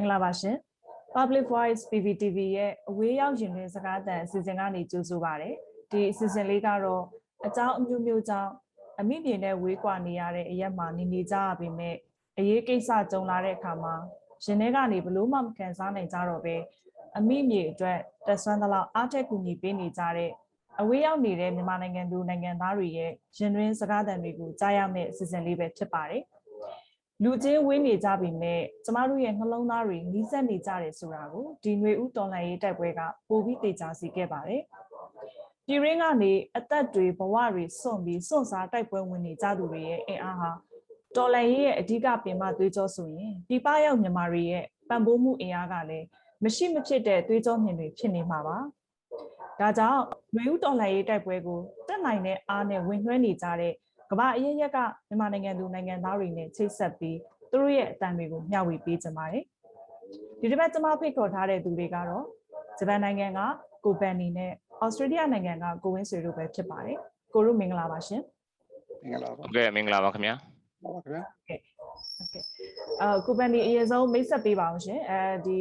မင်္ဂလာပါရှင် Public Voice PPTV ရဲ့အဝေးရောက်ရင်တွင်စကားသံအစီအစဉ်ကနေကြိုဆိုပါရစေဒီအစီအစဉ်လေးကတော့အကြောင်းအမျိုးမျိုးကြောင့်အမိမြေနဲ့ဝေးကွာနေရတဲ့အရက်မှာနေနေကြရပေမဲ့အရေးကိစ္စကြုံလာတဲ့အခါမှာရင်ထဲကနေဘလို့မှမခံစားနိုင်ကြတော့ပဲအမိမြေအတွက်တက်ဆွမ်းသလောက်အားထက်ကူညီပေးနေကြတဲ့အဝေးရောက်နေတဲ့မြန်မာနိုင်ငံသူနိုင်ငံသားတွေရဲ့ရင်တွင်စကားသံတွေကိုကြားရမယ့်အစီအစဉ်လေးပဲဖြစ်ပါတယ် လူချင်းဝေးနေကြပြီမဲ့ကျမတို့ရဲ့နှလုံးသားတွေနီးစပ်နေကြတယ်ဆိုတာကိုဒီຫນွေဥတော်လှန်ရေးတိုက်ပွဲကပိုပြီးသိကြစီခဲ့ပါတယ်။ပြည်ရင်းကနေအသက်တွေဘဝတွေစွန့်ပြီးစွန့်စားတိုက်ပွဲဝင်နေကြသူတွေရဲ့အင်အားဟာတော်လှန်ရေးရဲ့အဓိကပင်မသွေးကြောဆိုရင်ပြပရောက်မြန်မာတွေရဲ့ပံ့ပိုးမှုအင်အားကလည်းမရှိမဖြစ်တဲ့သွေးကြောမြင်တွေဖြစ်နေမှာပါ။ဒါကြောင့်ຫນွေဥတော်လှန်ရေးတိုက်ပွဲကိုတက်နိုင်တဲ့အားနဲ့ဝင်နှွှဲနေကြတဲ့ ကမ္ဘာအရေးရက်ကမြန်မာနိုင်ငံသူနိုင်ငံသားတွေနဲ့ချိတ်ဆက်ပြီးသူတို့ရဲ့အတန်တွေကိုမျှဝေပေးကြပါတယ်။ဒီတစ်ပတ်ကျွန်မဖိတ်ခေါ်ထားတဲ့သူတွေကတော့ဂျပန်နိုင်ငံကကိုပန်နီနဲ့ဩစတြေးလျနိုင်ငံကကိုဝင်းဆွေတို့ပဲဖြစ်ပါတယ်။ကိုရုမင်္ဂလာပါရှင်မင်္ဂလာပါဟုတ်ကဲ့မင်္ဂလာပါခင်ဗျာဟုတ်ပါခင်ဗျာ။ဟုတ်ကဲ့။အာကိုပန်နီအရင်ဆုံးမိတ်ဆက်ပေးပါအောင်ရှင်။အဲဒီ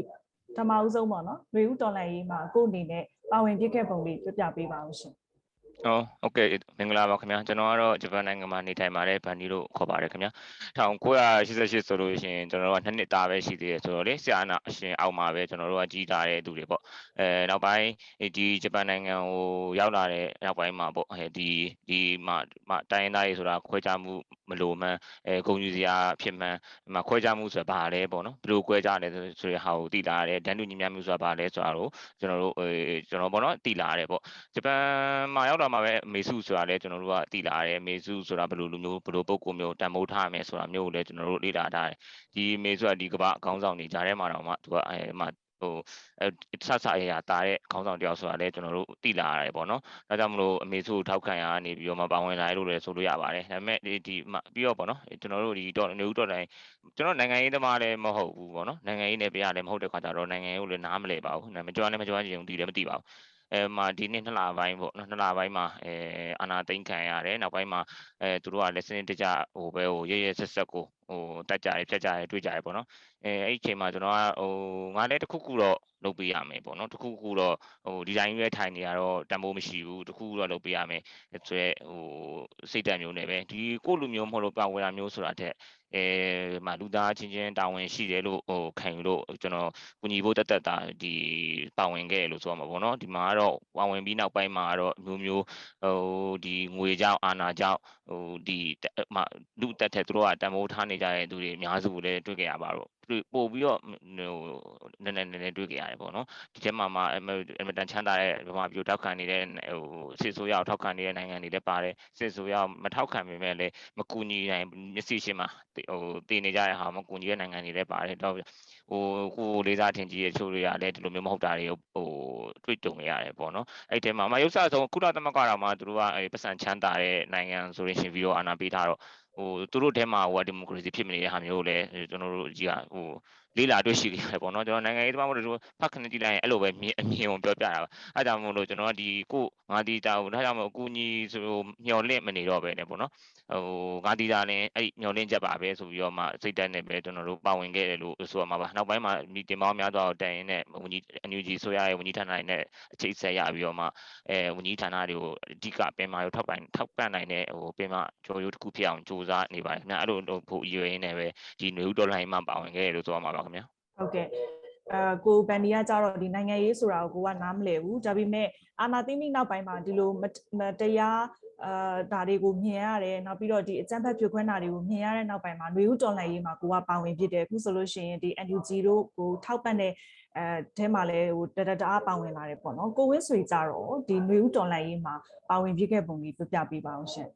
ဓမ္မဦးဆုံးပေါ့နော်။ရေဦးတော်လိုင်းရေးမှာကိုအနေနဲ့ပါဝင်ပြစ်ခဲ့ပုံလေးပြပြပေးပါအောင်ရှင် ဟောဟုတ်ကဲ့မင်္ဂလာပါခင်ဗျာကျွန်တော်ကတော့ဂျပန်နိုင်ငံမှာနေထိုင်ပါတယ်ဗန်နီလို့ခေါ်ပါတယ်ခင်ဗျာ1988ဆိုလို့ရှိရင်ကျွန်တော်တို့ကနှစ်နှစ်သားပဲရှိသေးတယ်ဆိုတော့လေဆရာနာအရှင်အောက်မှာပဲကျွန်တော်တို့ကကြီးတာတဲ့သူတွေပေါ့အဲနောက်ပိုင်းဒီဂျပန်နိုင်ငံကိုရောက်လာတဲ့နောက်ပိုင်းမှာပေါ့အဲဒီဒီမှာတိုင်းရင်းသားတွေဆိုတာခွဲခြားမှုမလိုမှန်းအဲဂုံယူစရာဖြစ်မှန်းဒီမှာခွဲခြားမှုဆိုတာဘာလဲပေါ့နော်ဘယ်လိုခွဲခြားလဲဆိုတဲ့ဟာကိုသိလာရတယ်ဒန်းတူညီမျှမှုဆိုတာဘာလဲဆိုတာကိုကျွန်တော်တို့အဲကျွန်တော်ပေါ့နော်သိလာရတယ်ပေါ့ဂျပန်မှာရောက်လာမှာပဲမေစုဆိုတာလည်းကျွန်တော်တို့ကသိလာရတယ်မေစုဆိုတာဘယ်လိုလူမျိုးဘယ်လိုပုံကိုမျိုးတန်ဖိုးထားရမယ်ဆိုတာမျိုးကိုလည်းကျွန်တော်တို့လေ့လာထားတယ်ဒီမေစုကဒီကမ္ဘာအကောင်းဆောင်နေကြတဲ့မှာတော့မှသူကအဲမှာဟိုအဲဆဆအရာတာတဲ့ခေါင်းဆောင်တယောက်ဆိုတာလည်းကျွန်တော်တို့သိလာရတယ်ပေါ့နော်ဒါကြောင့်မလို့အမေစုကိုထောက်ခံရနေပြီးတော့မှပါဝင်လာရလို့လည်းဆိုလို့ရပါတယ်ဒါပေမဲ့ဒီဒီပြီးတော့ပေါ့နော်ကျွန်တော်တို့ဒီတော့နေဦးတော့တိုင်းကျွန်တော်နိုင်ငံရေးသမားလည်းမဟုတ်ဘူးပေါ့နော်နိုင်ငံရေးနယ်ပြရလည်းမဟုတ်တဲ့ခါကျတော့နိုင်ငံရေးကိုလည်းနားမလည်ပါဘူးမကြွားလည်းမကြွားချင်ဘူးတည်လည်းမတည်ပါဘူး အဲမှာဒီနေ့နှစ်လပိုင်းပေါ့နော်နှစ်လပိုင်းမှာအဲအာနာသိမ့်ခံရတယ်နောက်ပိုင်းမှာအဲသူတို့ကလည်းစနစ်တကျဟိုပဲဟိုရရဆက်ဆက်ကိုဟိုတက်ကြရဖြတ်ကြရတွေ့ကြရပေါ့နော်အဲအဲ့ဒီအချိန်မှာကျွန်တော်ကဟိုငါလည်းတစ်ခုခုတော့လုပ်ပေးရမယ်ပေါ့နော်တစ်ခုခုတော့ဟိုဒီတိုင်းရွေးထိုင်နေရတော့တန်ဖိုးမရှိဘူးတစ်ခုခုတော့လုပ်ပေးရမယ်ဆိုရဲဟိုစိတ်ဓာတ်မျိုးနဲ့ပဲဒီကိုလူမျိုးမဟုတ်လို့ပါဝင်တာမျိုးဆိုတာတဲ့ အဲမှာလူသားချင်းချင်းတာဝန်ရှိတယ်လို့ဟိုခံယူလို့ကျွန်တော်ကူညီဖို့တက်တက်တာဒီပါဝင်ခဲ့လို့ဆိုရမှာပေါ့နော်ဒီမှာကတော့ပါဝင်ပြီးနောက်ပိုင်းမှာတော့မျိုးမျိုးဟိုဒီငွေကြောင့်အာဏာကြောင့် ဟိုဒီမှာလူတက်တဲ့သူတို့ကတန်ဖိုးထားနေကြတဲ့သူတွေအများစုကိုလည်းတွေ့ကြရပါတော့ပို့ပြီးတော့ဟိုနည်းနည်းနည်းနည်းတွေ့ကြရတယ်ပေါ့နော်ဒီထဲမှာမှအမတန်ချမ်းသာတဲ့ဗမာပြည်ထောက်ခံနေတဲ့ဟိုစစ်ဆိုးရအောင်ထောက်ခံနေတဲ့နိုင်ငံတွေလည်းပါတယ်စစ်ဆိုးရအောင်မထောက်ခံပေမဲ့လည်းမကူညီနိုင်မျက်စိရှိမှာဟိုတည်နေကြတဲ့ဟာမကူညီတဲ့နိုင်ငံတွေလည်းပါတယ်တော့ဟိုကိုလေးစားထင်ကြီးရဲ့ချိုးတွေကလည်းဒီလိုမျိုးမဟုတ်တာတွေဟိုတွေ့ကြုံနေရတယ်ပေါ့နော်အဲ့ဒီမှာမရုပ်ဆဆုံးကုလသမဂ္ဂတော်မှာသူတို့ကပတ်စံချမ်းသာတဲ့နိုင်ငံဆိုရင်ရှင်ဗီဒီယိုအာနာပေးထားတော့ဟိုသူတို့ထဲမှာဟိုဒီမိုကရေစီဖြစ်မနေတဲ့ဟာမျိုးကိုလည်းကျွန်တော်တို့ကြီးကဟိုလေးလာတွေ့ရှိခဲ့တယ်ပေါ့နော်ကျွန်တော်နိုင်ငံရေးသမားတို့ဖတ်ခဏကြည့်လိုက်ရင်အဲ့လိုပဲအမြင်ကိုပြောပြတာပါအဲကြောင့်မို့လို့ကျွန်တော်ကဒီကိုငါဒီတာကိုဒါကြောင့်မို့အကူညီဆိုမျော်လင့်မနေတော့ပဲねပေါ့နော်ဟိုငါဒီတာလည်းအဲ့မျော်လင့်ချက်ပါပဲဆိုပြီးတော့မှစိတ်တက်နေပဲကျွန်တော်တို့ပါဝင်ခဲ့တယ်လို့ဆိုရမှာပါနောက်ပိုင်းမှာဒီတင်ပေါင်းများစွာကိုတိုင်ရင်နဲ့ဝန်ကြီးအန်ယူဂျီဆိုရရဲ့ဝန်ကြီးဌာနတွေနဲ့အခြေဆက်ရပြီးတော့မှအဲဝန်ကြီးဌာနတွေကိုအဓိကပင်မာကိုထောက်ပံ့ထောက်ပံ့နိုင်တဲ့ဟိုပင်မာကြော်ရိုးတစ်ခုဖြစ်အောင်စူးစမ်းနေပါတယ်ခင်ဗျအဲ့လိုလို့ဖို့ရည်ရင်းနဲ့ပဲဒီຫນွေဥတော်လိုင်းမှာပါဝင်ခဲ့တယ်လို့ဆိုရမှာပါ ခင်ဗျ ဟုတ်ကဲ့အဲကိုဘန်ဒီကကြတော့ဒီနိုင်ငံရေးဆိုတာကိုကိုကနားမလည်ဘူးဒါပေမဲ့အာနာသိမ့်ပြီးနောက်ပိုင်းမှာဒီလိုမတရားအာဒါတွေကိုမြင်ရတယ်နောက်ပြီးတော့ဒီအကြမ်းဖက်ဖြိုခွင်းတာတွေကိုမြင်ရတဲ့နောက်ပိုင်းမှာຫນွေဥတော်လှန်ရေးမှာကိုကပါဝင်ဖြစ်တယ်အခုဆိုလို့ရှိရင်ဒီ NUG တို့ကိုထောက်ပံ့တဲ့အဲအဲမှာလဲဟိုတတတအားပါဝင်လာတယ်ပေါ့နော်ကိုဝင်းဆွေကြတော့ဒီຫນွေဥတော်လှန်ရေးမှာပါဝင်ဖြစ်ခဲ့ပုံကြီးပြပြပေးပါအောင်ရှင်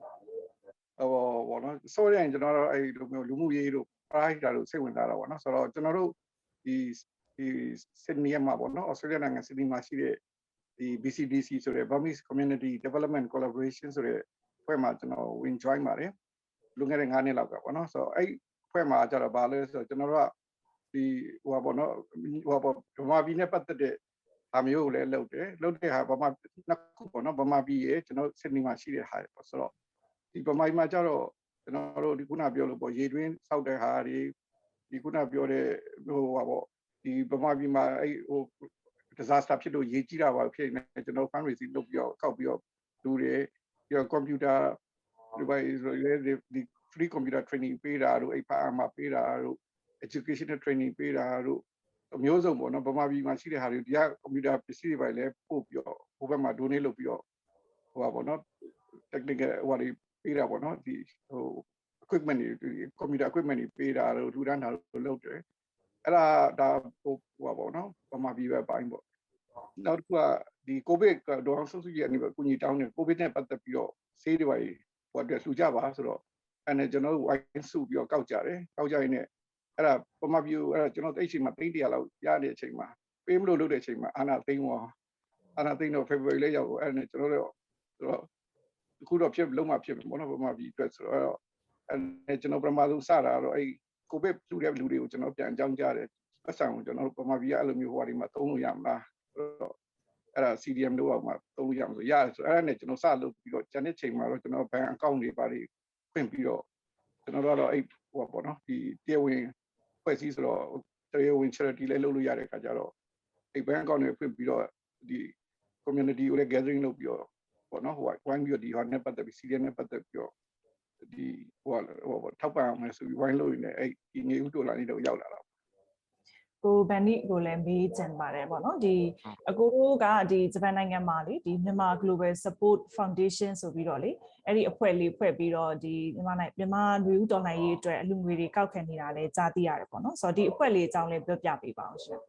ဟိုဘောနော်ဆိုရင်ကျွန်တော်တို့အဲ့လိုမျိုးလူမှုရေးတို့ price တာတို့စိတ်ဝင်စားတာပေါ့နော်ဆိုတော့ကျွန်တော်တို့ဒီဒီစစ်နီမှာပေါ့နော် Australia နိုင်ငံစစ်နီမှာရှိတဲ့ဒီ BCDC ဆိုတဲ့ Burmese Community Development Collaboration ဆိုတဲ့ဖွဲ့မှာကျွန်တော် win join ပါတယ်လွန်ခဲ့တဲ့9နှစ်လောက်ကပေါ့နော်ဆိုတော့အဲ့ဖွဲ့မှာကျတော့ဘာလဲဆိုတော့ကျွန်တော်တို့ကဒီဟိုပါပေါ့နော်ဟိုပါဗမာပြည်နဲ့ပတ်သက်တဲ့ဟာမျိုးကိုလည်းလုပ်တယ်လုပ်တဲ့ဟာဗမာနှစ်ခုပေါ့နော်ဗမာပြည်ရဲ့ကျွန်တော်စစ်နီမှာရှိတဲ့ဟာပေါ့ဆိုတော့ဒီဗမာပြည်မှာကျတော့ ကျွန်တော်တို့ဒီခုနပြောလို့ပေါ့ရေတွင်းစောက်တဲ့ဟာတွေဒီခုနပြောတဲ့ဟိုပါပေါ့ဒီဗမာပြည်မှာအဲ့ဟို disaster ဖြစ်လို့ရေးကြည့်တာပါဖြစ်နေကျွန်တော် fundraising လုပ်ပြီးတော့ကောက်ပြီးတော့လူတွေပြီးတော့ computer ဒီပိုင်းဆိုရဲဒီ free computer training ပေးတာတို့အဲ့ဖာမှာပေးတာတို့ educational training ပေးတာတို့အမျိုးစုံပေါ့နော်ဗမာပြည်မှာရှိတဲ့ဟာတွေဒီက computer ပစ္စည်းတွေပိုင်းလည်းပို့ပြီးတော့ဟိုဘက်မှာ donate လုပ်ပြီးတော့ဟိုပါပေါ့နော် technical ဟိုတွေ ပေးတာပေါ့နော်ဒီဟို equipment တွေ computer equipment တွေပေးတာတို့လူတန်းတာတို့လုပ်တယ်အဲ့ဒါဒါဟိုဟိုပါပေါ့နော်ဗမာပြည်ပဲပိုင်းပေါ့နောက်တစ်ခုကဒီ covid ဒေါအောင်ဆန်းစုကြည်အနေနဲ့အကူအညီတောင်းတယ် covid နဲ့ပတ်သက်ပြီးတော့ဆေးတွေပါဟိုအတွက်လှူကြပါဆိုတော့အဲ့နဲ့ကျွန်တော်တို့ဝိုင်းစုပြီးတော့ကောက်ကြတယ်ကောက်ကြရင်လည်းအဲ့ဒါဗမာပြည်အဲ့ဒါကျွန်တော်တိတ်ချိန်မှာတိတ်တရာလောက်ရတဲ့အချိန်မှာပေးမလို့လုပ်တဲ့အချိန်မှာအာနာသိန်းဝါအာနာသိန်းတော့ February လေးရောက်အဲ့နဲ့ကျွန်တော်တို့ဆိုတော့အ ခုတော့ဖြစ်လုံးဝဖြစ်မယ်ဘောနော်ဗမာပြည်အတွက်ဆိုတော့အဲ့ကျွန်တော်ပထမဆုံးစတာတော့အဲ့ကိုဗစ်လူတဲ့လူတွေကိုကျွန်တော်ပြန်အကြောင်းကြားတယ်ပတ်စံကိုကျွန်တော်ဗမာပြည်ကအဲ့လိုမျိုးဟိုဟာဒီမှာသုံးလို့ရမလားဆိုတော့အဲ့ဒါ CDM လို့အောင်မှာသုံးလို့ရမှာဆိုရတယ်ဆိုအဲ့ဒါနဲ့ကျွန်တော်စလုပ်ပြီးတော့ဂျန်တဲ့ချိန်မှာတော့ကျွန်တော်ဘဏ်အကောင့်တွေပါတွေဖွင့်ပြီးတော့ကျွန်တော်တို့ကတော့အဲ့ဟိုပေါ့နော်ဒီတရားဝင်ဖွဲ့စည်းဆိုတော့တရားဝင် charity လည်းလုပ်လို့ရတဲ့အခါကျတော့အဲ့ဘဏ်အကောင့်တွေဖွင့်ပြီးတော့ဒီ community ကိုလည်း gathering လုပ်ပြီးတော့ ပေါ့နော်ဟိုဝိုင်းပြီးတော့ဒီဟာနဲ့ပတ်သက်ပြီး CDM နဲ့ပတ်သက်ပြီးတော့ဒီဟိုဟိုထောက်ပံ့အောင်မယ်ဆိုပြီးဝိုင်းလို့ရင်းနဲ့အဲ့ဒီငွေဥဒေါ်လာနေတော့ရောက်လာတာကိုဗန်နီကိုလည်းမေးချင်ပါတယ်ပေါ့နော်ဒီအကိုတို့ကဒီဂျပန်နိုင်ငံမှာလေဒီမြန်မာ Global Support Foundation ဆိုပြီးတော့လေအဲ့ဒီအဖွဲ့လေးဖွဲ့ပြီးတော့ဒီမြန်မာနိုင်ငံမြန်မာလူဦးတော်လှန်ရေးအတွက်အလူငွေတွေကောက်ခံနေတာလည်းကြားသိရတယ်ပေါ့နော်ဆိုတော့ဒီအဖွဲ့လေးအကြောင်းလေးပြောပြပေးပါအောင်ရှင်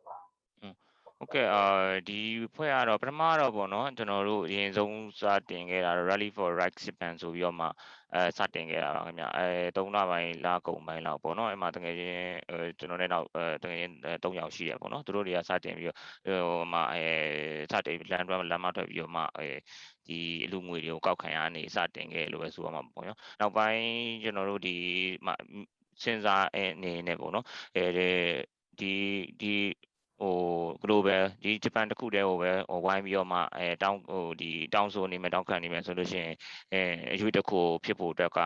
ဟုတ်ကဲ့အာဒီဖွဲ့ကတော့ပထမတော့ဗောနော်ကျွန်တော်တို့အရင်ဆုံးစတင်ခဲ့တာတော့ Rally for Rights Japan ဆိုပြီးတော့မှအဲစတင်ခဲ့တာပါခင်ဗျအဲ၃လပိုင်းလကုန်ပိုင်းလောက်ပေါ့နော်အဲ့မှာတကယ်ချင်းအဲကျွန်တော်လည်းတော့အဲတကယ်ချင်း၃ယောက်ရှိရပေါ့နော်သူတို့တွေကစတင်ပြီးတော့ဟိုမှာအဲစတင်လမ်းတွဲလမ်းမထွက်ပြီးတော့မှအဲဒီအလူငွေတွေကိုကောက်ခံရနေစတင်ခဲ့လို့ပဲဆိုရမှာပေါ့နော်နောက်ပိုင်းကျွန်တော်တို့ဒီစဉ်းစားအနေနဲ့ပေါ့နော်အဲဒီဒီ ဟို global ဒီ Japan တခုတည်းဟိုပဲဟိုဝိုင်းပြီးတော့မှအဲတောင်းဟိုဒီတောင်းဆိုနေမယ်တောင်းခံနေမယ်ဆိုလို့ရှိရင်အဲအရွေးတစ်ခုဖြစ်ဖို့အတွက်က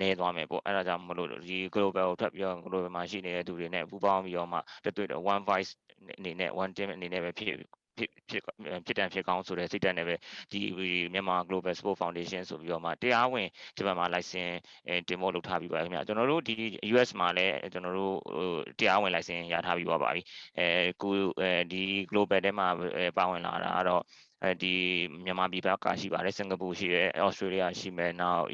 နေသွားမယ်ပေါ့အဲ့ဒါကြောင့်မလို့ဒီ global ကိုထွက်ပြီးတော့ global မှာရှိနေတဲ့သူတွေနဲ့ပူးပေါင်းပြီးတော့မှတတွေ့တော့ one voice အနေနဲ့ one team အနေနဲ့ပဲဖြစ် ဖြစ်ဖြစ်ဖြစ်တန်ဖြစ်ကောင်းဆိုတဲ့စိတ်ဓာတ်နဲ့ပဲဒီမြန်မာ Global Sport Foundation ဆိုပြီးတော့မှတရားဝင်ဂျပန်မှာ license အဲတင်ဖို့လုပ်ထားပြီးပါခင်ဗျာကျွန်တော်တို့ဒီ US မှာလည်းကျွန်တော်တို့ဟိုတရားဝင် license ရထားပြီးပါပါပြီအဲကိုအဲဒီ global ထဲမှာပါဝင်လာတာကတော့ အဲဒီမြန်မာပြည်ဘက်ကရှိပါတယ်စင်ကာပူရှိတယ်ဩစတြေးလျရှိမယ်နောက်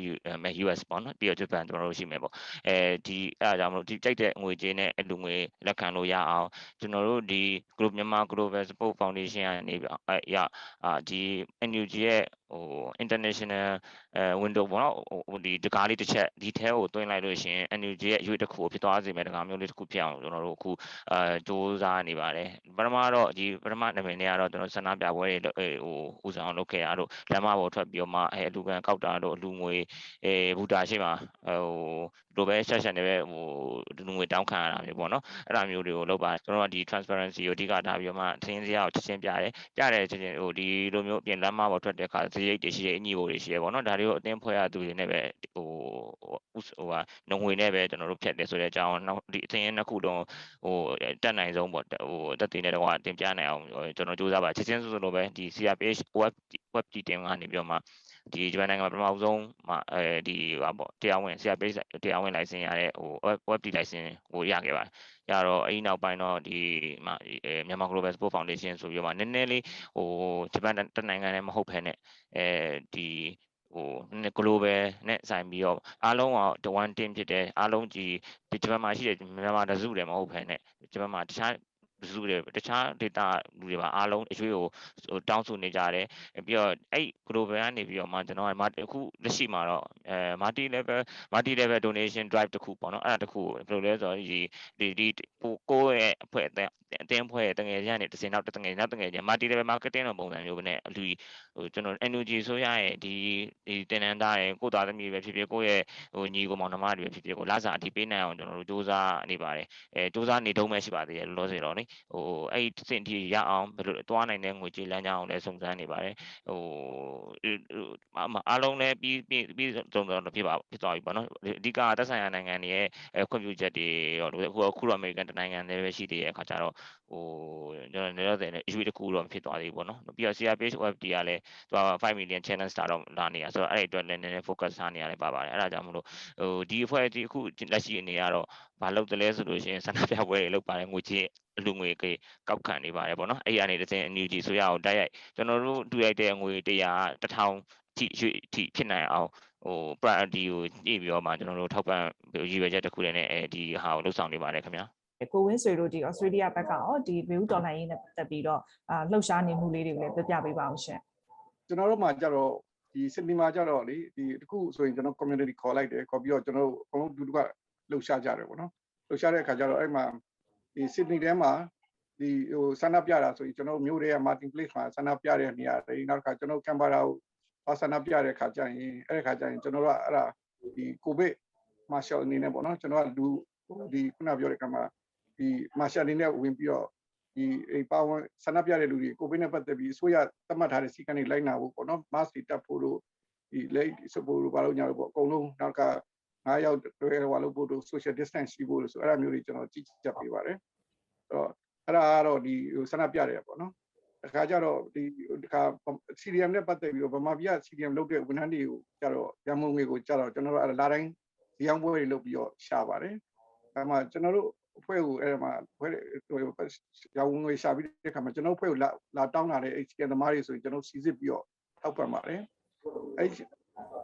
US ပေါ့နော်ပြီးတော့ဂျပန်ကျွန်တော်တို့ရှိမယ်ပေါ့အဲဒီအဲဒါကြောင့်မလို့ဒီကြိုက်တဲ့ငွေကြေးနဲ့အလူငွေလက်ခံလို့ရအောင်ကျွန်တော်တို့ဒီ group မြန်မာ global support foundation ကနေပြီးအဲရအာဒီ NUG ရဲ့ ဟို international အဲ window ပေါ့နော်ဟိုဒီတကားလေးတစ်ချက်ဒီထဲကိုတွင်းလိုက်လို့ရှိရင် NUG ရဲ့အရွေးတစ်ခုကိုဖြစ်သွားစေမယ်တကားမျိုးလေးတစ်ခုဖြစ်အောင်ကျွန်တော်တို့အခုအဲစူးစမ်းနေပါတယ်ပထမတော့ဒီပထမနာမည်နဲ့ကတော့ကျွန်တော်ဆန္ဒပြပွဲတွေဟိုဦးဆောင်လုပ်ခဲ့ရတို့လမ်းမပေါ်ထွက်ပြီးတော့မှအဲအလူကန်ကောက်တာတို့အလူငွေအဲဘူတာရှိမှာဟိုလိုပဲဆက်ဆက်နေပဲဟိုလူငွေတောင်းခံရတာမျိုးပေါ့နော်အဲ့ဒါမျိုးတွေကိုလုပ်ပါကျွန်တော်ကဒီ transparency ကိုအဓိကထားပြီးတော့မှသင်စရာကိုချက်ချင်းပြတယ်ပြတယ်ချက်ချင်းဟိုဒီလိုမျိုးပြင်လမ်းမပေါ်ထွက်တဲ့အခါစရိတ်တွေရှိတယ်အညီကိုတွေရှိတယ်ပေါ့နော်ဒါတွေကိုအတင်းဖွဲ့ရသူတွေနဲ့ပဲဟိုဟိုဟာနှငွေနဲ့ပဲကျွန်တော်တို့ဖြတ်တယ်ဆိုတဲ့အကြောင်းနောက်ဒီအသင်ရဲ့နှစ်ခုတော့ဟိုတက်နိုင်ဆုံးပေါ့ဟိုတက်တည်နေတဲ့တော့တင်ပြနိုင်အောင်ကျွန်တော်စူးစမ်းပါချက်ချင်းဆိုလိုပဲဒီ CRPH web web တီတင်ကနေပြီးတော့မှ ဒီဂျပန်နိုင်ငံမှာပထမဆုံးမှာအဲဒီဟာပေါ့တရားဝင် CRPH တရားဝင် license ရတဲ့ဟို web တီ license ကိုရခဲ့ပါတယ်ရတော့အဲ့ဒီနောက်ပိုင်းတော့ဒီမြန်မာ Global Sport Foundation ဆိုပြီးတော့မှနည်းနည်းလေးဟိုဂျပန်တနိုင်ငံနဲ့မဟုတ်ဘဲနဲ့အဲဒီဟို global နဲ့ဆိုင်ပြီးတော့အားလုံးက one team ဖြစ်တယ်အားလုံးကြီးဒီဂျပန်မှာရှိတဲ့မြန်မာတစုတယ်မဟုတ်ဘဲနဲ့ဂျပန်မှာတခြား စုတွေတခြား data လူတွေပါအားလုံးအရွေးကိုတောင်းဆိုနေကြတယ်ပြီးတော့အဲ့ global ကနေပြီးတော့မှကျွန်တော်ကအခုလက်ရှိမှာတော့အဲ multi level multi level donation drive တခုပေါ့နော်အဲ့ဒါတခုဘယ်လိုလဲဆိုတော့ဒီဒီဒီကိုယ့်ရဲ့အဖွဲ့အတင်းအဖွဲ့ရဲ့တငယ်ချင်းကနေတစ်စင်နောက်တငယ်နောက်တငယ်ချင်း multi level marketing လိုပုံစံမျိုးပဲနဲ့အလူဟိုကျွန်တော် NUG ဆိုရရဲ့ဒီဒီတင်နန်းသားရဲ့ကိုယ်သားသမီးပဲဖြစ်ဖြစ်ကိုယ့်ရဲ့ဟိုညီကိုမောင်နှမတွေပဲဖြစ်ဖြစ်ကိုလာစာအတိပေးနိုင်အောင်ကျွန်တော်တို့စူးစမ်းနေပါတယ်အဲစူးစမ်းနေတုံးပဲရှိပါသေးတယ်လောလောဆယ်တော့နိဟိုအဲ့ဒီစင်တီရအောင်ဘယ်လိုသွားနိုင်တဲ့ငွေကြေးလမ်းကြောင်းအောင်လည်းစုံစမ်းနေပါတယ်ဟိုအားလုံးလည်းပြီးပြီးပြီးစုံစုံဖြစ်ပါဖြစ်သွားပြီပေါ့နော်အဓိကသက်ဆိုင်ရာနိုင်ငံတွေရဲ့ခွင့်ပြုချက်တွေရောအခုအခုတော့အမေရိကန်တနိုင်ငံတည်းပဲရှိသေးတဲ့အခါကျတော့ဟိုကျွန်တော်လည်းတော့တယ်အရွေးတစ်ခုတော့ဖြစ်သွားသေးဘူးပေါ့နော်ပြီးတော့ CRPH OFD ကလည်းသူက5 million challenge တာတော့လာနေတာဆိုတော့အဲ့ဒီအတွက်လည်းနည်းနည်း focus ထားနေရတယ်ပါပါတယ်အဲ့ဒါကြောင့်မလို့ဟိုဒီအဖွဲ့ဒီအခုလက်ရှိအနေကတော့မလုပ်တယ်လဲဆိုလို့ရှိရင်ဆန္ဒပြပွဲတွေလုပ်ပါတယ်ငွေချင်းအ လူငွေကေကောက်ခံနေပါတယ်ပေါ့နော်အဲ့ဒီအနေနဲ့တစ်စင် NUG ဆိုရအောင်တိုက်ရိုက်ကျွန်တော်တို့တူရိုက်တဲ့ငွေ100 1000ထိရွေ့ထိဖြစ်နိုင်အောင်ဟို priority ကိုညှိပြီးတော့မှကျွန်တော်တို့ထောက်ပံ့ရည်ရွယ်ချက်တစ်ခုတည်းနဲ့အဲဒီဟာကိုလှုပ်ဆောင်နေပါတယ်ခင်ဗျာကိုဝင်းဆွေတို့ဒီ Australia ဘက်ကရောဒီဘေဦးတော်လှန်ရေးနဲ့ပတ်သက်ပြီးတော့အာလှုပ်ရှားနေမှုလေးတွေကိုလည်းပြပြပေးပါအောင်ရှင်ကျွန်တော်တို့မှာကြတော့ဒီစစ်နီမှာကြတော့လေဒီတခုဆိုရင်ကျွန်တော် community ခေါ်လိုက်တယ်ခေါ်ပြီးတော့ကျွန်တော်တို့အကုန်လုံးတူတူကလှုပ်ရှားကြတယ်ပေါ့နော်လှုပ်ရှားတဲ့အခါကျတော့အဲ့မှာ ဒီစစ်နီထဲမှာဒီဟိုဆန္ဒပြတာဆိုရင်ကျွန်တော်မျိုးတွေက Martin Place မှာဆန္ဒပြတဲ့နေရာတွေနောက်တစ်ခါကျွန်တော်ကမ်ဘာရာကိုပါဆန္ဒပြတဲ့အခါကျရင်အဲ့ဒီအခါကျရင်ကျွန်တော်တို့ကအဲ့ဒါဒီကိုဗစ်မာရှယ်အနေနဲ့ပေါ့နော်ကျွန်တော်ကလူဒီခုနပြောတဲ့ကမှာဒီမာရှယ်အနေနဲ့ဝင်ပြီးတော့ဒီအေပါဝင်ဆန္ဒပြတဲ့လူတွေကိုဗစ်နဲ့ပတ်သက်ပြီးအစိုးရသတ်မှတ်ထားတဲ့စီကံတွေလိုက်နာဖို့ပေါ့နော် mask တွေတပ်ဖို့လို့ဒီလက်စပို့လို့ဘာလို့ညာလို့ပေါ့အကုန်လုံးနောက်က 9ယောက်တွဲဟောလို့ဖို့တို့ social distance ရှိဖို့လို့ဆိုအဲ့ဒါမျိုးတွေကျွန်တော်ကြည့်ချက်ပေးပါတယ်အဲ့တော့အဲ့ဒါကတော့ဒီဆန္ဒပြတယ်ပေါ့နော်တခါကျတော့ဒီတခါ CDM နဲ့ပတ်သက်ပြီးတော့ဗမာပြည်က CDM လုပ်တဲ့ဝန်ထမ်းတွေကိုကျတော့ရမုံငွေကိုကျတော့ကျွန်တော်တို့အဲ့လာတိုင်းဒီအောင်ပွဲတွေလုပ်ပြီးတော့ရှာပါတယ်အဲ့မှာကျွန်တော်တို့အဖွဲ့ကိုအဲ့မှာဖွဲ့ဟိုရောင်းငွေရှာပြီးတဲ့ခါမှာကျွန်တော်ဖွဲ့ကိုလာလာတောင်းလာတဲ့ HK သမားတွေဆိုရင်ကျွန်တော်စီစစ်ပြီးတော့ထောက်ပံ့ပါတယ်အဲ့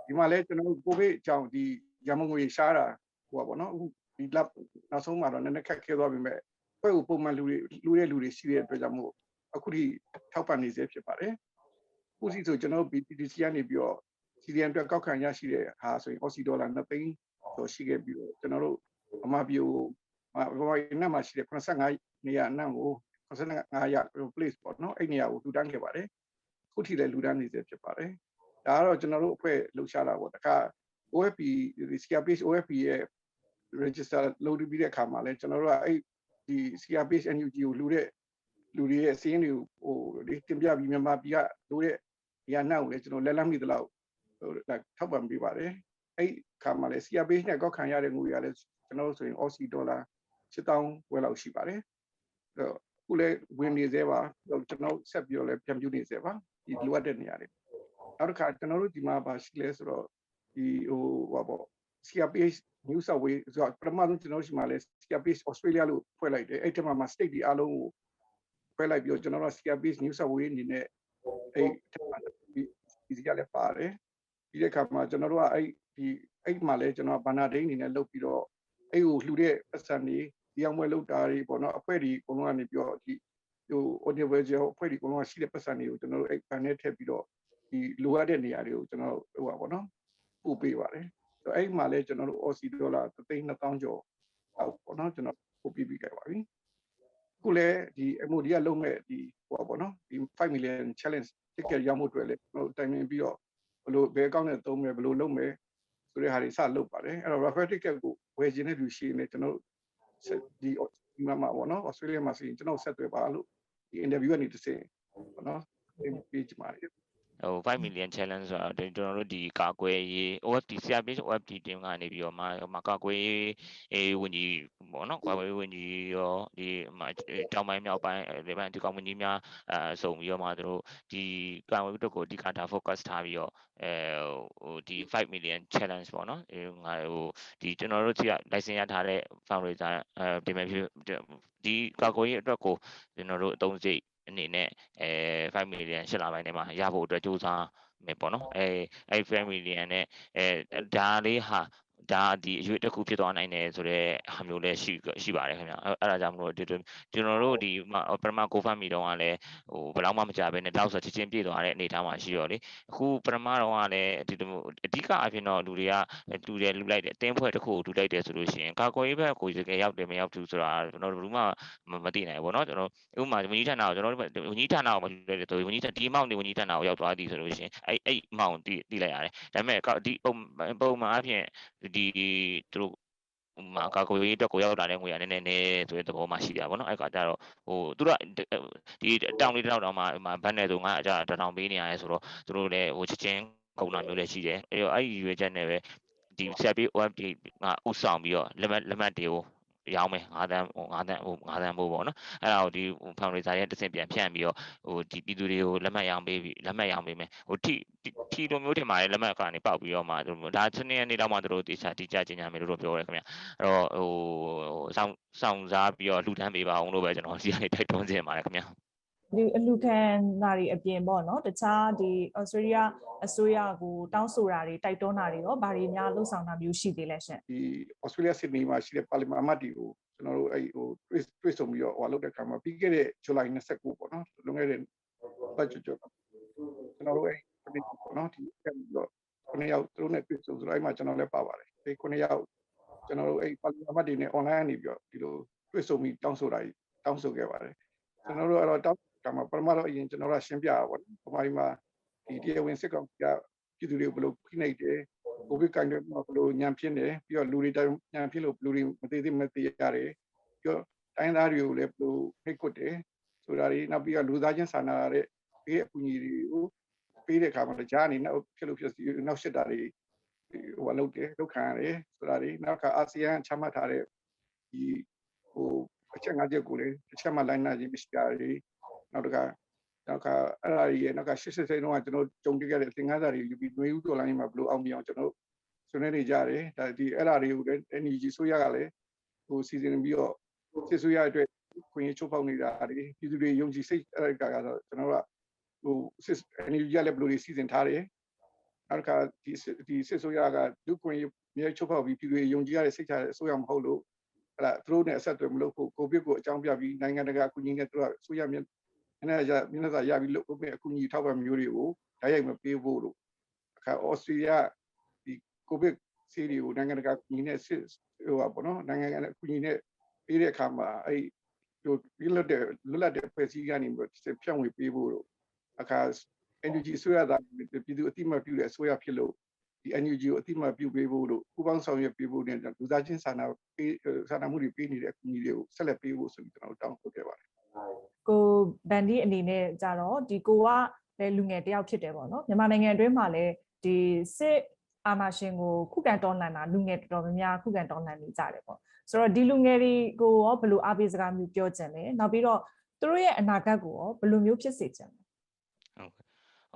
ဒီမှာလဲကျွန်တော်ကိုဗစ်အကြောင်းဒီ ရမုံငွေရှာတာဟိုပါဘောနော်အခုဒီလက်နောက်ဆုံးမှာတော့နည်းနည်းခက်ခဲသွားပြီမဲ့ဖွဲ့ကိုပုံမှန်လူတွေလူတဲ့လူတွေရှိတဲ့အတွက်ကြောင့်မို့အခုထိထောက်ပံ့နေစေဖြစ်ပါတယ်ခုစီဆိုကျွန်တော် BTC ကနေပြီးတော့ CDN အတွက်ကောက်ခံရရှိတဲ့ဟာဆိုရင် Aussie dollar 2သိန်းဆိုရှိခဲ့ပြီးတော့ကျွန်တော်တို့အမပြိုဘဝနတ်မှာရှိတဲ့85နေရာအနံ့ကို85ရ place ပေါ့နော်အဲ့နေရာကိုလူတန်းခဲ့ပါတယ်ခုထိလည်းလူတန်းနေစေဖြစ်ပါတယ်ဒါကတော့ကျွန်တော်တို့အဖွဲ့လှူရှားတာပေါ့တခါ OFP ဒီ CRPH OFP ရဲ့ register လုပ်ပြီးတဲ့အခါမှာလည်းကျွန်တော်တို့ကအဲ့ဒီ CRPH NUG ကိုလူတဲ့လူတွေရဲ့စီးရင်တွေကိုဟိုဒီတင်ပြပြီးမြန်မာပြည်ကလူတဲ့နေရာနှောက်ကိုလည်းကျွန်တော်လက်လမ်းမိသလောက်ဟိုထောက်ပံ့ပေးပါတယ်အဲ့ခါမှာလည်း CRPH နဲ့ကောက်ခံရတဲ့ငွေကလည်းကျွန်တော်တို့ဆိုရင် Aussie dollar 7000ဝယ်လောက်ရှိပါတယ်အဲ့တော့ခုလည်းဝင်နေသေးပါကျွန်တော်ဆက်ပြီးတော့လည်းပြန်ပြနေသေးပါဒီလိုအပ်တဲ့နေရာတွေနောက်တစ်ခါကျွန်တော်တို့ဒီမှာပါရှိလဲဆိုတော့ ဒီဟိုဟောပေါ့ CRPH New South Wales ဆိုတော့ပထမဆုံးကျွန်တော်တို့ရှိမှလဲ CRPH Australia လို့ဖွဲ့လိုက်တယ်အဲ့ဒီမှာမှာ state ဒီအားလုံးကိုဖွဲ့လိုက်ပြီးတော့ကျွန်တော်တို့ CRPH New South Wales အနေနဲ့အဲ့ဒီဒီကလည်းပါတယ်ဒီတဲ့ခါမှာကျွန်တော်တို့ကအဲ့ဒီအဲ့မှာလဲကျွန်တော်ဘာနာဒိန်းအနေနဲ့လုပ်ပြီးတော့အဲ့ကိုလှူတဲ့ပတ်စံတွေဒီအောင်ပွဲလုပ်တာတွေပေါ့နော်အဖွဲ့ဒီအကုန်လုံးကနေပြီးတော့ဒီဟို audiovisual အဖွဲ့ဒီအကုန်လုံးကရှိတဲ့ပတ်စံတွေကိုကျွန်တော်တို့အဲ့ဘန်နဲ့ထည့်ပြီးတော့ဒီလိုအပ်တဲ့နေရာတွေကိုကျွန်တော်တို့ဟိုပါပေါ့နော် ပို့ပေးပါတယ်ဆိုအဲ့မှာလဲကျွန်တော်တို့ Aussie dollar 3,000ကျော်အောက်ပေါ့နော်ကျွန်တော်ပို့ပေးပြီးခဲ့ပါပြီခုလဲဒီ MOD ကလုံးမဲ့ဒီဟိုပါပေါ့နော်ဒီ5 million challenge ticket ရမှုအတွက်လဲကျွန်တော်တိုင်ပင်ပြီးတော့ဘလို့ဘယ်ကောင်းနဲ့သုံးမယ်ဘလို့လုပ်မယ်ဆိုတဲ့ဟာတွေစလုပ်ပါတယ်အဲ့တော့ refer ticket ကိုဝယ်ခြင်းတဲ့လူရှိနေကျွန်တော်ဒီဒီမှာမှာပေါ့နော် Australia မှာဆိုရင်ကျွန်တော်ဆက်သွယ်ပါလို့ဒီ interview ကနေတစ်ဆင့်ပေါ့နော် page မှာ ဟို5 million challenge ဆိုတာကျွန်တော်တို့ဒီကာကွယ်ရေး OFT CRPH OFT team ကနေပြီးတော့မှမကာကွယ်ရေးအေးဝင်ကြီးပေါ့နော်ကာကွယ်ရေးဝင်ကြီးရောဒီတောင်ပိုင်းမြောက်ပိုင်းဒီပိုင်းဒီကောင်မကြီးများအဲစုံပြီးတော့မှတို့ဒီကာကွယ်ရေးအတွက်ကိုအဓိကထား focus ထားပြီးတော့အဲဟိုဒီ5 million challenge ပေါ့နော်အဲငါဟိုဒီကျွန်တော်တို့ကြီးက license ရထားတဲ့ fundraiser အဲဒီမဲ့ဒီကာကွယ်ရေးအတွက်ကိုကျွန်တော်တို့အသုံးစရိတ် အနေနဲ့အဲ5 million ရှစ်လပိုင်းထဲမှာရဖို့အတွက်စူးစမ်းမယ်ပေါ့နော်အဲအဲ5 million နဲ့အဲဒါလေးဟာ ဒါဒီအရွေးတစ်ခုဖြစ်သွားနိုင်တယ်ဆိုတော့ဟာမျိုးလည်းရှိရှိပါတယ်ခင်ဗျအဲ့အဲ့ဒါကြောင့်မလို့ဒီကျွန်တော်တို့ဒီပရမကိုဖတ်မီတော့ကလည်းဟိုဘယ်တော့မှမကြဘဲနဲ့တောက်ဆိုချင်းချင်းပြည့်သွားတဲ့အနေအထားမှာရှိတော့လေအခုပရမတော့ကလည်းဒီလိုအဓိကအဖြစ်တော့လူတွေကလူတွေလူလိုက်တယ်အတင်းဖွဲ့တစ်ခုကိုလူလိုက်တယ်ဆိုလို့ရှိရင်ကာကွယ်ရေးဘက်ကိုတကယ်ရောက်တယ်မရောက်ဘူးဆိုတာကျွန်တော်တို့ဘူးမှမသိနိုင်ဘူးเนาะကျွန်တော်ဥပမာဝန်ကြီးဌာနကိုကျွန်တော်တို့ဝန်ကြီးဌာနကိုမလွယ်တယ်ဆိုဝန်ကြီးဌာနဒီအမောင့်နေဝန်ကြီးဌာနကိုရောက်သွားသည်ဆိုလို့ရှိရင်အဲ့အဲ့အမောင့်တိတိလိုက်ရတယ်ဒါပေမဲ့ဒီပုံပုံမှန်အဖြစ် ဒီသူတို့မှာကာကွယ်ရေးအတွက်ကိုရောက်လာတဲ့ငွေကနည်းနည်းနည်းဆိုတဲ့သဘောမှရှိတာပေါ့နော်အဲ့ကကြတော့ဟိုသူတို့ဒီတောင်လေးတောင်တောင်မှဘတ်နဲ့ဆိုငါအကြတထောင်ပေးနေရတယ်ဆိုတော့သူတို့လည်းဟိုချက်ချင်းကုန်တာမျိုးလည်းရှိတယ်အဲ့တော့အဲ့ဒီရွေးချက်နဲ့ပဲဒီ CPO update ကဥဆောင်ပြီးတော့လက်မှတ်လက်မှတ်တွေကို ရောင်းမယ်9တန်းဟို9တန်းဟို9တန်းပို့ပေါ့နော်အဲ့ဒါကိုဒီ fundraiser ရဲ့တစ်ဆင့်ပြန်ဖြန့်ပြီးတော့ဟိုဒီပြည်သူတွေကိုလက်မှတ်ရောင်းပေးပြီးလက်မှတ်ရောင်းပေးမယ်ဟိုထိထီလိုမျိုးထင်ပါတယ်လက်မှတ်ကနေပေါက်ပြီးတော့မှသူတို့ဒါစနေနေ့တော့မှသူတို့တေချာတိကျကျင်ညာမယ်လို့ပြောရဲခင်ဗျအဲ့တော့ဟိုစောင့်စောင့်စားပြီးတော့လှူဒန်းပေးပါအောင်လို့ပဲကျွန်တော်ဒီကနေတိုက်တွန်းခြင်းပါတယ်ခင်ဗျ ဒီအလူခံနာတွေအပြင်ပေါ့နော်တခြားဒီဩစတြေးလျအစိုးရကိုတောင်းဆိုတာတွေတိုက်တွန်းတာတွေရောဘာတွေများလှုပ်ဆောင်တာမျိုးရှိသေးလဲရှင်ဒီ Australia Sydney မှာရှိတဲ့ပါလီမန်အမတ်တွေကိုကျွန်တော်တို့အဲ့ဟိုတွေ့တွေ့ဆုံပြီးတော့ဟိုလုပ်တဲ့အခါမှာပြီးခဲ့တဲ့ July 29ပေါ့နော်လွန်ခဲ့တဲ့ပတ်ချွတ်ကျွန်တော်တို့အဲ့ဒီပေါ့နော်ဒီကပြီးတော့ခုနှစ်ယောက်သူတို့နဲ့တွေ့ဆုံဆိုတော့အဲ့မှာကျွန်တော်လည်းပါပါတယ်ဒီခုနှစ်ယောက်ကျွန်တော်တို့အဲ့ပါလီမန်အမတ်တွေနဲ့ online ကနေပြီးတော့ဒီလိုတွေ့ဆုံပြီးတောင်းဆိုတာကြီးတောင်းဆိုခဲ့ပါတယ်ကျွန်တော်တို့အဲ့တော့တောင်း ကမှာပထမတော့အရင်ကျွန်တော်တို့ရှင်းပြရပါတော့ပမာဒီမှာဒီတရားဝင်စစ်ကောင်စီကပြည်သူတွေကိုဘယ်လိုဖိနှိပ်တယ်ကိုဗစ်ကိုင်တဲ့မှာဘလို့ညံဖြစ်နေပြီးတော့လူတွေတိုင်းညံဖြစ်လို့လူတွေမသေးသေးမသေးရတယ်ပြီးတော့တိုင်းသားတွေကိုလည်းဘလို့ဖိတ်ကွတ်တယ်ဆိုတာတွေနောက်ပြီးတော့လူသားချင်းစာနာရတဲ့ပေးအကူအညီတွေကိုပေးတဲ့အခါမှာကြားအနေနဲ့ဖြစ်လို့ဖြစ်စီနောက်ရှစ်တာတွေဟိုလုပ်တယ်လုပ်ခံရတယ်ဆိုတာတွေနောက်ကအာဆီယံချမှတ်ထားတဲ့ဒီဟိုအချက်ငါးချက်ကိုလည်းတစ်ချက်မှလိုက်နာခြင်းမရှိတာတွေ နောက်တစ်ခါနောက်ကအဲ့ဒါကြီးရဲ့နောက်က80စိတ်လုံးကကျွန်တော်ကြုံတွေ့ခဲ့တဲ့သင်္ကန်းစာတွေယူပြီးနှွေးဦးတော်လိုင်းမှာဘလို့အောင်မြင်အောင်ကျွန်တော်ဆွေးနွေးနေကြတယ်ဒါဒီအဲ့ဒါတွေကိုလည်း NUG ဆိုရကလည်းဟိုစီစဉ်ပြီးတော့စစ်ဆိုရအတွက်ခွင့်ရချုပ်ဖောက်နေတာတွေပြည်သူတွေယုံကြည်စိတ်အဲ့ဒါကတော့ကျွန်တော်တို့ကဟိုစစ် NUG ကလည်းဘယ်လိုတွေစီစဉ်ထားတယ်နောက်ကဒီဒီစစ်ဆိုရကဒုခွင့်ရမြေချုပ်ဖောက်ပြီးပြည်သူတွေယုံကြည်ရတဲ့စိတ်ချတဲ့အစိုးရမဟုတ်လို့အဲ့ဒါသူတို့နဲ့အဆက်အသွယ်မလုပ်ဖို့ကိုဗစ်ကိုအကြောင်းပြပြီးနိုင်ငံတကာအကူအညီနဲ့သူတို့ကဆိုရ မြနည်းနည်းရမျက်နှာစာရပြီးလို့ကိုဗစ်အကူအညီထောက်ပံ့မျိုးတွေကိုဓာတ်ရိုက်မပေးဖို့လို့အခါဩစတြေးလျကိုဗစ်ဆေးတွေကိုနိုင်ငံတကာကူညီနဲ့စစ်ဟိုပါပေါ့နော်နိုင်ငံကကူညီနဲ့ပေးတဲ့အခါမှာအဲ့ဟိုပြလွတ်တဲ့လွတ်လပ်တဲ့ဖွဲ့စည်းကနေပြီးတော့ဖြန့်ဝေပေးဖို့တော့အခါ NUG အစိုးရသားပြည်သူအတိမတ်ပြုတဲ့အစိုးရဖြစ်လို့ဒီ NUG ကိုအတိမတ်ပြုပေးဖို့လို့ပူးပေါင်းဆောင်ရွက်ပေးဖို့နဲ့လူသားချင်းစာနာပေးစာနာမှုတွေပေးနေတဲ့အကူအညီတွေကိုဆက်လက်ပေးဖို့ဆိုပြီးကျွန်တော်တောင်းဆိုခဲ့ပါတယ် ကိုဗန်ဒီအနေနဲ့ကြတော့ဒီကိုကလည်းလူငယ်တယောက်ဖြစ်တယ်ပေါ့နော်မြန်မာနိုင်ငံအတွင်းမှာလည်းဒီစစ်အာဏာရှင်ကိုခုခံတော်လှန်တာလူငယ်တော်တော်များများခုခံတော်လှန်နေကြတယ်ပေါ့ဆိုတော့ဒီလူငယ်တွေကိုရောဘယ်လိုအားပေးစကားမျိုးပြောချင်လဲနောက်ပြီးတော့သူတို့ရဲ့အနာဂတ်ကိုရောဘယ်လိုမျိုးဖြစ်စေချင်လဲ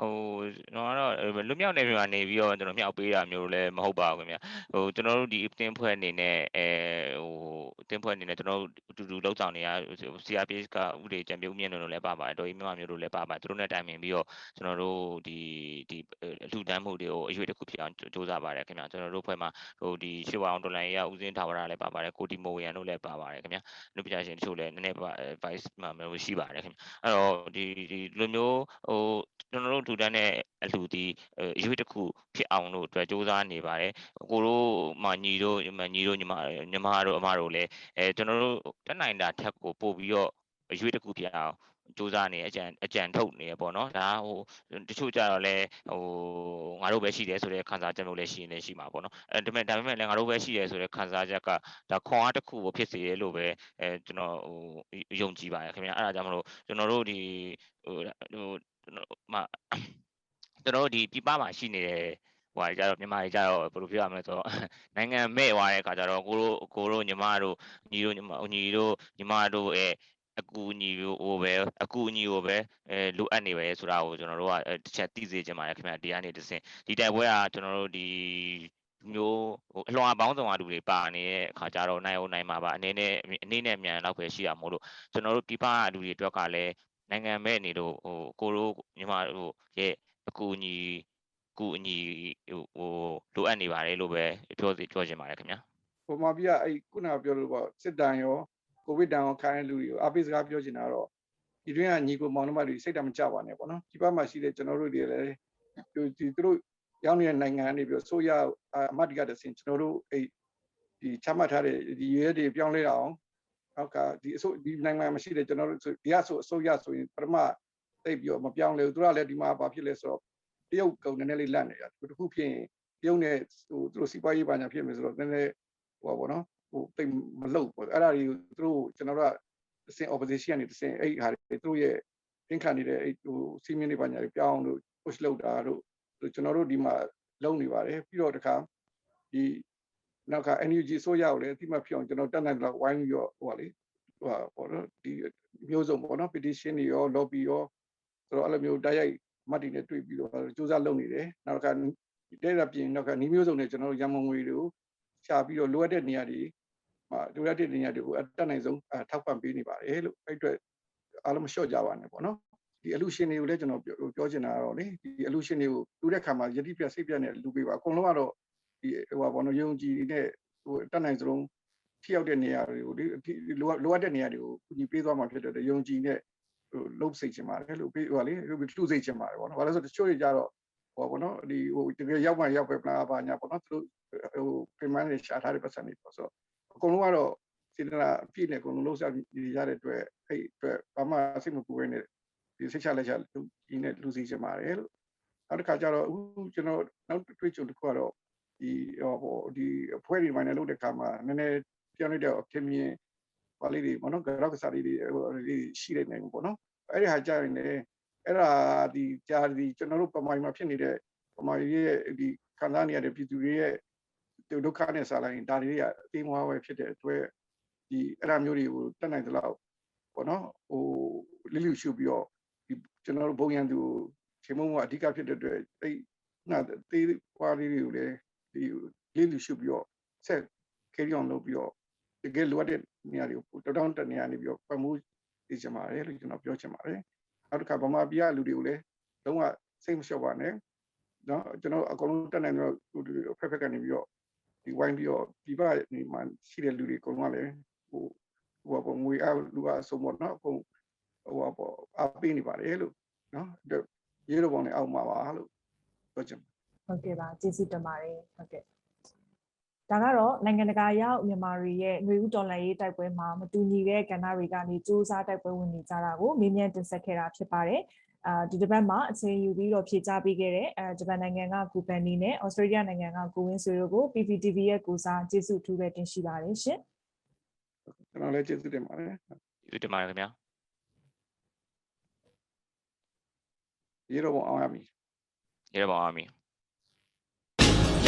ဟိုကျွန်တော်ကတော့လွတ်မြောက်နေပြီမှာနေပြီးတော့ကျွန်တော်မြောက်ပေးတာမျိုးလည်းမဟုတ်ပါဘူးခင်ဗျဟိုကျွန်တော်တို့ဒီအတင်းဖွဲ့အနေနဲ့အဲဟိုအတင်းဖွဲ့အနေနဲ့ကျွန်တော်တို့အတူတူလောက်ဆောင်နေရ CRPH ကဥပဒေကြံပြုံးမြင့်လို့လည်းပါပါတယ်တော်ကြီးမြမမျိုးတို့လည်းပါပါတယ်သူတို့နဲ့တိုင်ပင်ပြီးတော့ကျွန်တော်တို့ဒီဒီအလှူဒန်းမှုတွေကိုအရွေတစ်ခုဖြစ်အောင်စ조사ပါတယ်ခင်ဗျကျွန်တော်တို့ဖွဲ့မှာဟိုဒီရှေ့ဝအောင်ဒေါ်လာရေးကဦးစင်းထာဝရလည်းပါပါတယ်ကိုတီမိုရန်တို့လည်းပါပါတယ်ခင်ဗျလူပညာရှင်တချို့လည်းနည်းနည်း advice မှမျိုးရှိပါတယ်ခင်ဗျအဲ့တော့ဒီဒီလိုမျိုးဟိုကျွန်တော်တို့ထူတန်းတဲ့အလှူဒီအရွေးတစ်ခုဖြစ်အောင်လို့အတွက်စ조사နေပါတယ်ကိုတို့မညီတို့ညီတို့ညီမညီမတို့အမတို့လည်းအဲကျွန်တော်တို့တက်နိုင်တာထက်ကိုပို့ပြီးတော့အရွေးတစ်ခုဖြစ်အောင်စူးစမ်းနေအကြံအကြံထုတ်နေရပေါ့နော်ဒါဟိုတချို့ကြတော့လဲဟိုငါတို့ပဲရှိတယ်ဆိုတဲ့ခံစားချက်မျိုးလည်းရှိနေရှိမှာပေါ့နော်အဲဒါပေမဲ့ဒါပေမဲ့လည်းငါတို့ပဲရှိတယ်ဆိုတဲ့ခံစားချက်ကဒါခွန်အားတစ်ခုကိုဖြစ်စေရလို့ပဲအဲကျွန်တော်ဟိုယုံကြည်ပါတယ်ခင်ဗျာအဲ့ဒါကြောင့်မလို့ကျွန်တော်တို့ဒီဟိုဟို ကျွန်တော်မကျွန်တော်တို့ဒီပြပမှာရှိနေတဲ့ဟိုဟာကြတော့မြန်မာတွေကြတော့ဘယ်လိုပြောရမလဲဆိုတော့နိုင်ငံမဲ့သွားတဲ့အခါကျတော့ကိုတို့ကိုတို့ညီမတို့ညီတို့ညီမညီတို့ညီမတို့ရဲ့အကူအညီကိုပဲအကူအညီကိုပဲအဲလိုအပ်နေပဲဆိုတာကိုကျွန်တော်တို့ကတစ်ချက်သိစေချင်ပါတယ်ခင်ဗျဒီကနေတစ်ဆင့်ဒီတိုက်ပွဲကကျွန်တော်တို့ဒီမျိုးဟိုအလွန်အပေါင်းဆောင်အတူတွေပါနေတဲ့အခါကျတော့နိုင်အောင်နိုင်မှာပါအနေနဲ့အနေနဲ့မြန်တော့ပဲရှိရမို့လို့ကျွန်တော်တို့ပြပအတူတွေအတွက်ကလည်း နိုင်ငံမဲ့နေလို့ဟိုကိုတို့ညီမတို့ရဲ့အကူအညီကူအညီဟိုလိုအပ်နေပါတယ်လို့ပဲပြောစီပြောချင်ပါတယ်ခင်ဗျာပုံမှန်ပြအဲ့ခုနကပြောလို့ပေါ့စစ်တမ်းရောကိုဗစ်တမ်းရောခိုင်းတဲ့လူတွေကိုအပိစကားပြောချင်တာတော့ဒီတွင်းကညီကိုမောင်နှမတွေစိတ်တမကြပါနဲ့ပေါ့နော်ဒီဘက်မှာရှိတဲ့ကျွန်တော်တို့တွေလည်းဒီသူတို့ရောက်နေတဲ့နိုင်ငံကနေပြီးဆိုရအမတ်တကတဆင်ကျွန်တော်တို့အဲ့ဒီချမှတ်ထားတဲ့ဒီရဲတွေပြောင်းလဲအောင် နောက်ကဒီအစိုးဒီနိုင်ငံမှာရှိတဲ့ကျွန်တော်တို့ဒီကဆိုအစိုးရဆိုရင်ပထမသိပြီးတော့မပြောင်းလဲဘူးသူကလည်းဒီမှာဘာဖြစ်လဲဆိုတော့တရုတ်ကုန်နည်းနည်းလေးလန့်နေတာတခုဖြစ်ရင်တရုတ်နဲ့ဟိုသူတို့စီးပွားရေးပါညာဖြစ်မယ်ဆိုတော့နည်းနည်းဟိုပါဘောနော်ဟိုတိတ်မလုတ်ပေါ့အဲ့ဒါတွေကိုသူတို့ကျွန်တော်တို့ကတစ်စင် opposition ကနေတစ်စင်အဲ့ဟာတွေသူတို့ရဲ့ပြင်ခံနေတဲ့အဲ့ဟိုစီမင်းတွေပါညာတွေပြောင်းလို့ push လုပ်တာတို့ကျွန်တော်တို့ဒီမှာလုံနေပါတယ်ပြီးတော့တခါဒီ နောက်က NUG ဆိုရကိုလည်းအတိမတ်ဖြစ်အောင်ကျွန်တော်တက်နိုင်တော့ဝိုင်းပြီးတော့ဟိုပါလေဟိုပါပေါ့နော်ဒီမျိုးစုံပေါ့နော် petition တွေရော lobby ရောဆိုတော့အဲ့လိုမျိုးတိုက်ရိုက်မတ်တီနဲ့တွေ့ပြီးတော့စူးစမ်းလုပ်နေတယ်နောက်ကတဲ့ရပြင်နောက်ကနီးမျိုးစုံနဲ့ကျွန်တော်တို့ရန်မုံငွေတွေကိုရှာပြီးတော့လိုအပ်တဲ့နေရာတွေမှာလိုအပ်တဲ့နေရာတွေကိုအတက်နိုင်ဆုံးအထောက်ပံ့ပေးနေပါတယ်လို့အဲ့အတွက်အားလုံးမလျှော့ကြပါနဲ့ပေါ့နော်ဒီအလူရှင်တွေကိုလည်းကျွန်တော်ပြောပြောချင်တာကတော့လေဒီအလူရှင်တွေကိုလူတဲ့ခါမှာယတိပြစိတ်ပြနဲ့လူပေးပါအကုန်လုံးကတော့ဒီ ဟိုပါဘောနော်ယုံကြည်နဲ့ဟိုတက်နိုင်စလုံးထိရောက်တဲ့နေရာတွေကိုဒီလိုလိုအပ်တဲ့နေရာတွေကိုကူညီပေးသွားမှာဖြစ်တဲ့ယုံကြည်နဲ့ဟိုလုံးစိတ်ချင်ပါတယ်လို့ပေးဟိုလေလှူစိတ်ချင်ပါတယ်ပေါ့နော်ဘာလို့ဆိုတချို့တွေကြတော့ဟိုဘောနော်ဒီဟိုတကယ်ရောက်မှရောက်ပဲပလားပါညာပေါ့နော်သူတို့ဟိုပင်မနဲ့ရှာထားတဲ့ပတ်စံတွေပေါ့ဆိုတော့အကုန်လုံးကတော့စေတနာအပြည့်နဲ့အကုန်လုံးလုံးစားရတဲ့အတွက်အဲ့အတွက်ဘာမှစိတ်မပူဘဲနဲ့ဒီစိတ်ချလက်ချလူကြီးနဲ့လူစီချင်ပါတယ်လို့နောက်တစ်ခါကျတော့အခုကျွန်တော်နောက်တွေ့ကြုံတစ်ခုကတော့ ဒီဟိုဒီအဖွဲ့တွေမှလည်းလုပ်တဲ့ခါမှာနည်းနည်းပြောင်းလိုက်တဲ့အဖြစ်မြင်ပါလေးတွေပေါ့နော်ကြောက်ကစားလေးတွေဟိုဒီရှိနေနိုင်ပေါ့နော်အဲ့ဒီဟာကြာရင်လည်းအဲ့ဒါဒီကြာဒီကျွန်တော်တို့ပမိုင်မှာဖြစ်နေတဲ့ပမိုင်ရဲ့ဒီခံစားနေရတဲ့ပြည်သူတွေရဲ့ဒုက္ခနဲ့စားလိုက်ရင်ဒါတွေကအသေးမွားပဲဖြစ်တဲ့အတွက်ဒီအဲ့ဒါမျိုးတွေကိုတက်နိုင်သလောက်ပေါ့နော်ဟိုလီလီရှုပြီးတော့ဒီကျွန်တော်တို့ဘုံရန်သူချိန်မုံကအဓိကဖြစ်တဲ့အတွက်အဲ့ငါသေးပွားလေးတွေကိုလည်း ဒီလေးလူရှုပြီးတော့ဆက် carry on လုပ်ပြီးတော့တကယ်လိုအပ်တဲ့နေရာတွေကိုတောတောင်းတနေရာနေပြီးတော့ပတ်မှုသိချင်ပါတယ်လို့ကျွန်တော်ပြောချင်ပါတယ်နောက်တစ်ခါဗမာပြည်ကလူတွေကိုလည်းလုံးဝစိတ်မလျှော့ပါနဲ့နော်ကျွန်တော်အကုန်လုံးတက်နိုင်တော့လူတွေဖက်ဖက်ကနေပြီးတော့ဒီဝိုင်းပြီးတော့ဒီဘနေမှာရှိတဲ့လူတွေအကုန်လုံးကလည်းဟိုဟိုပေါ့ငွေအလူအဆုံးပေါ့နော်အကုန်ဟိုပေါ့အပေးနေပါတယ်လို့နော်ရေတော့ပေါင်းနေအောက်မှာပါလို့ပြောချင် ဟုတ်ကဲ့ပါကျေးဇူးတင်ပါတယ်ဟုတ်ကဲ့ဒါကတော့နိုင်ငံတကာရောက်မြန်မာတွေရဲ့ຫນွေဥတော်လှန်ရေးတိုက်ပွဲမှာမတူညီတဲ့ကဏ္ဍတွေကနေစူးစမ်းတိုက်ပွဲဝင်နေကြတာကိုမေးမြန်းတင်ဆက်ခဲ့တာဖြစ်ပါတယ်အာဒီတစ်ပတ်မှာအချိန်ယူပြီးတော့ဖြေကြားပေးခဲ့တဲ့အဲဂျပန်နိုင်ငံကကူပန်နီနဲ့ဩစတြေးလျနိုင်ငံကကိုဝင်းဆွေတို့ကို PPTV ရဲ့ကိုစားကျေးဇူးအထူးပဲတင်ရှိပါတယ်ရှင်ကျွန်တော်လည်းကျေးဇူးတင်ပါတယ်ကျေးဇူးတင်ပါတယ်ခင်ဗျာရေတော့ပေါင်းအောင်ရမည်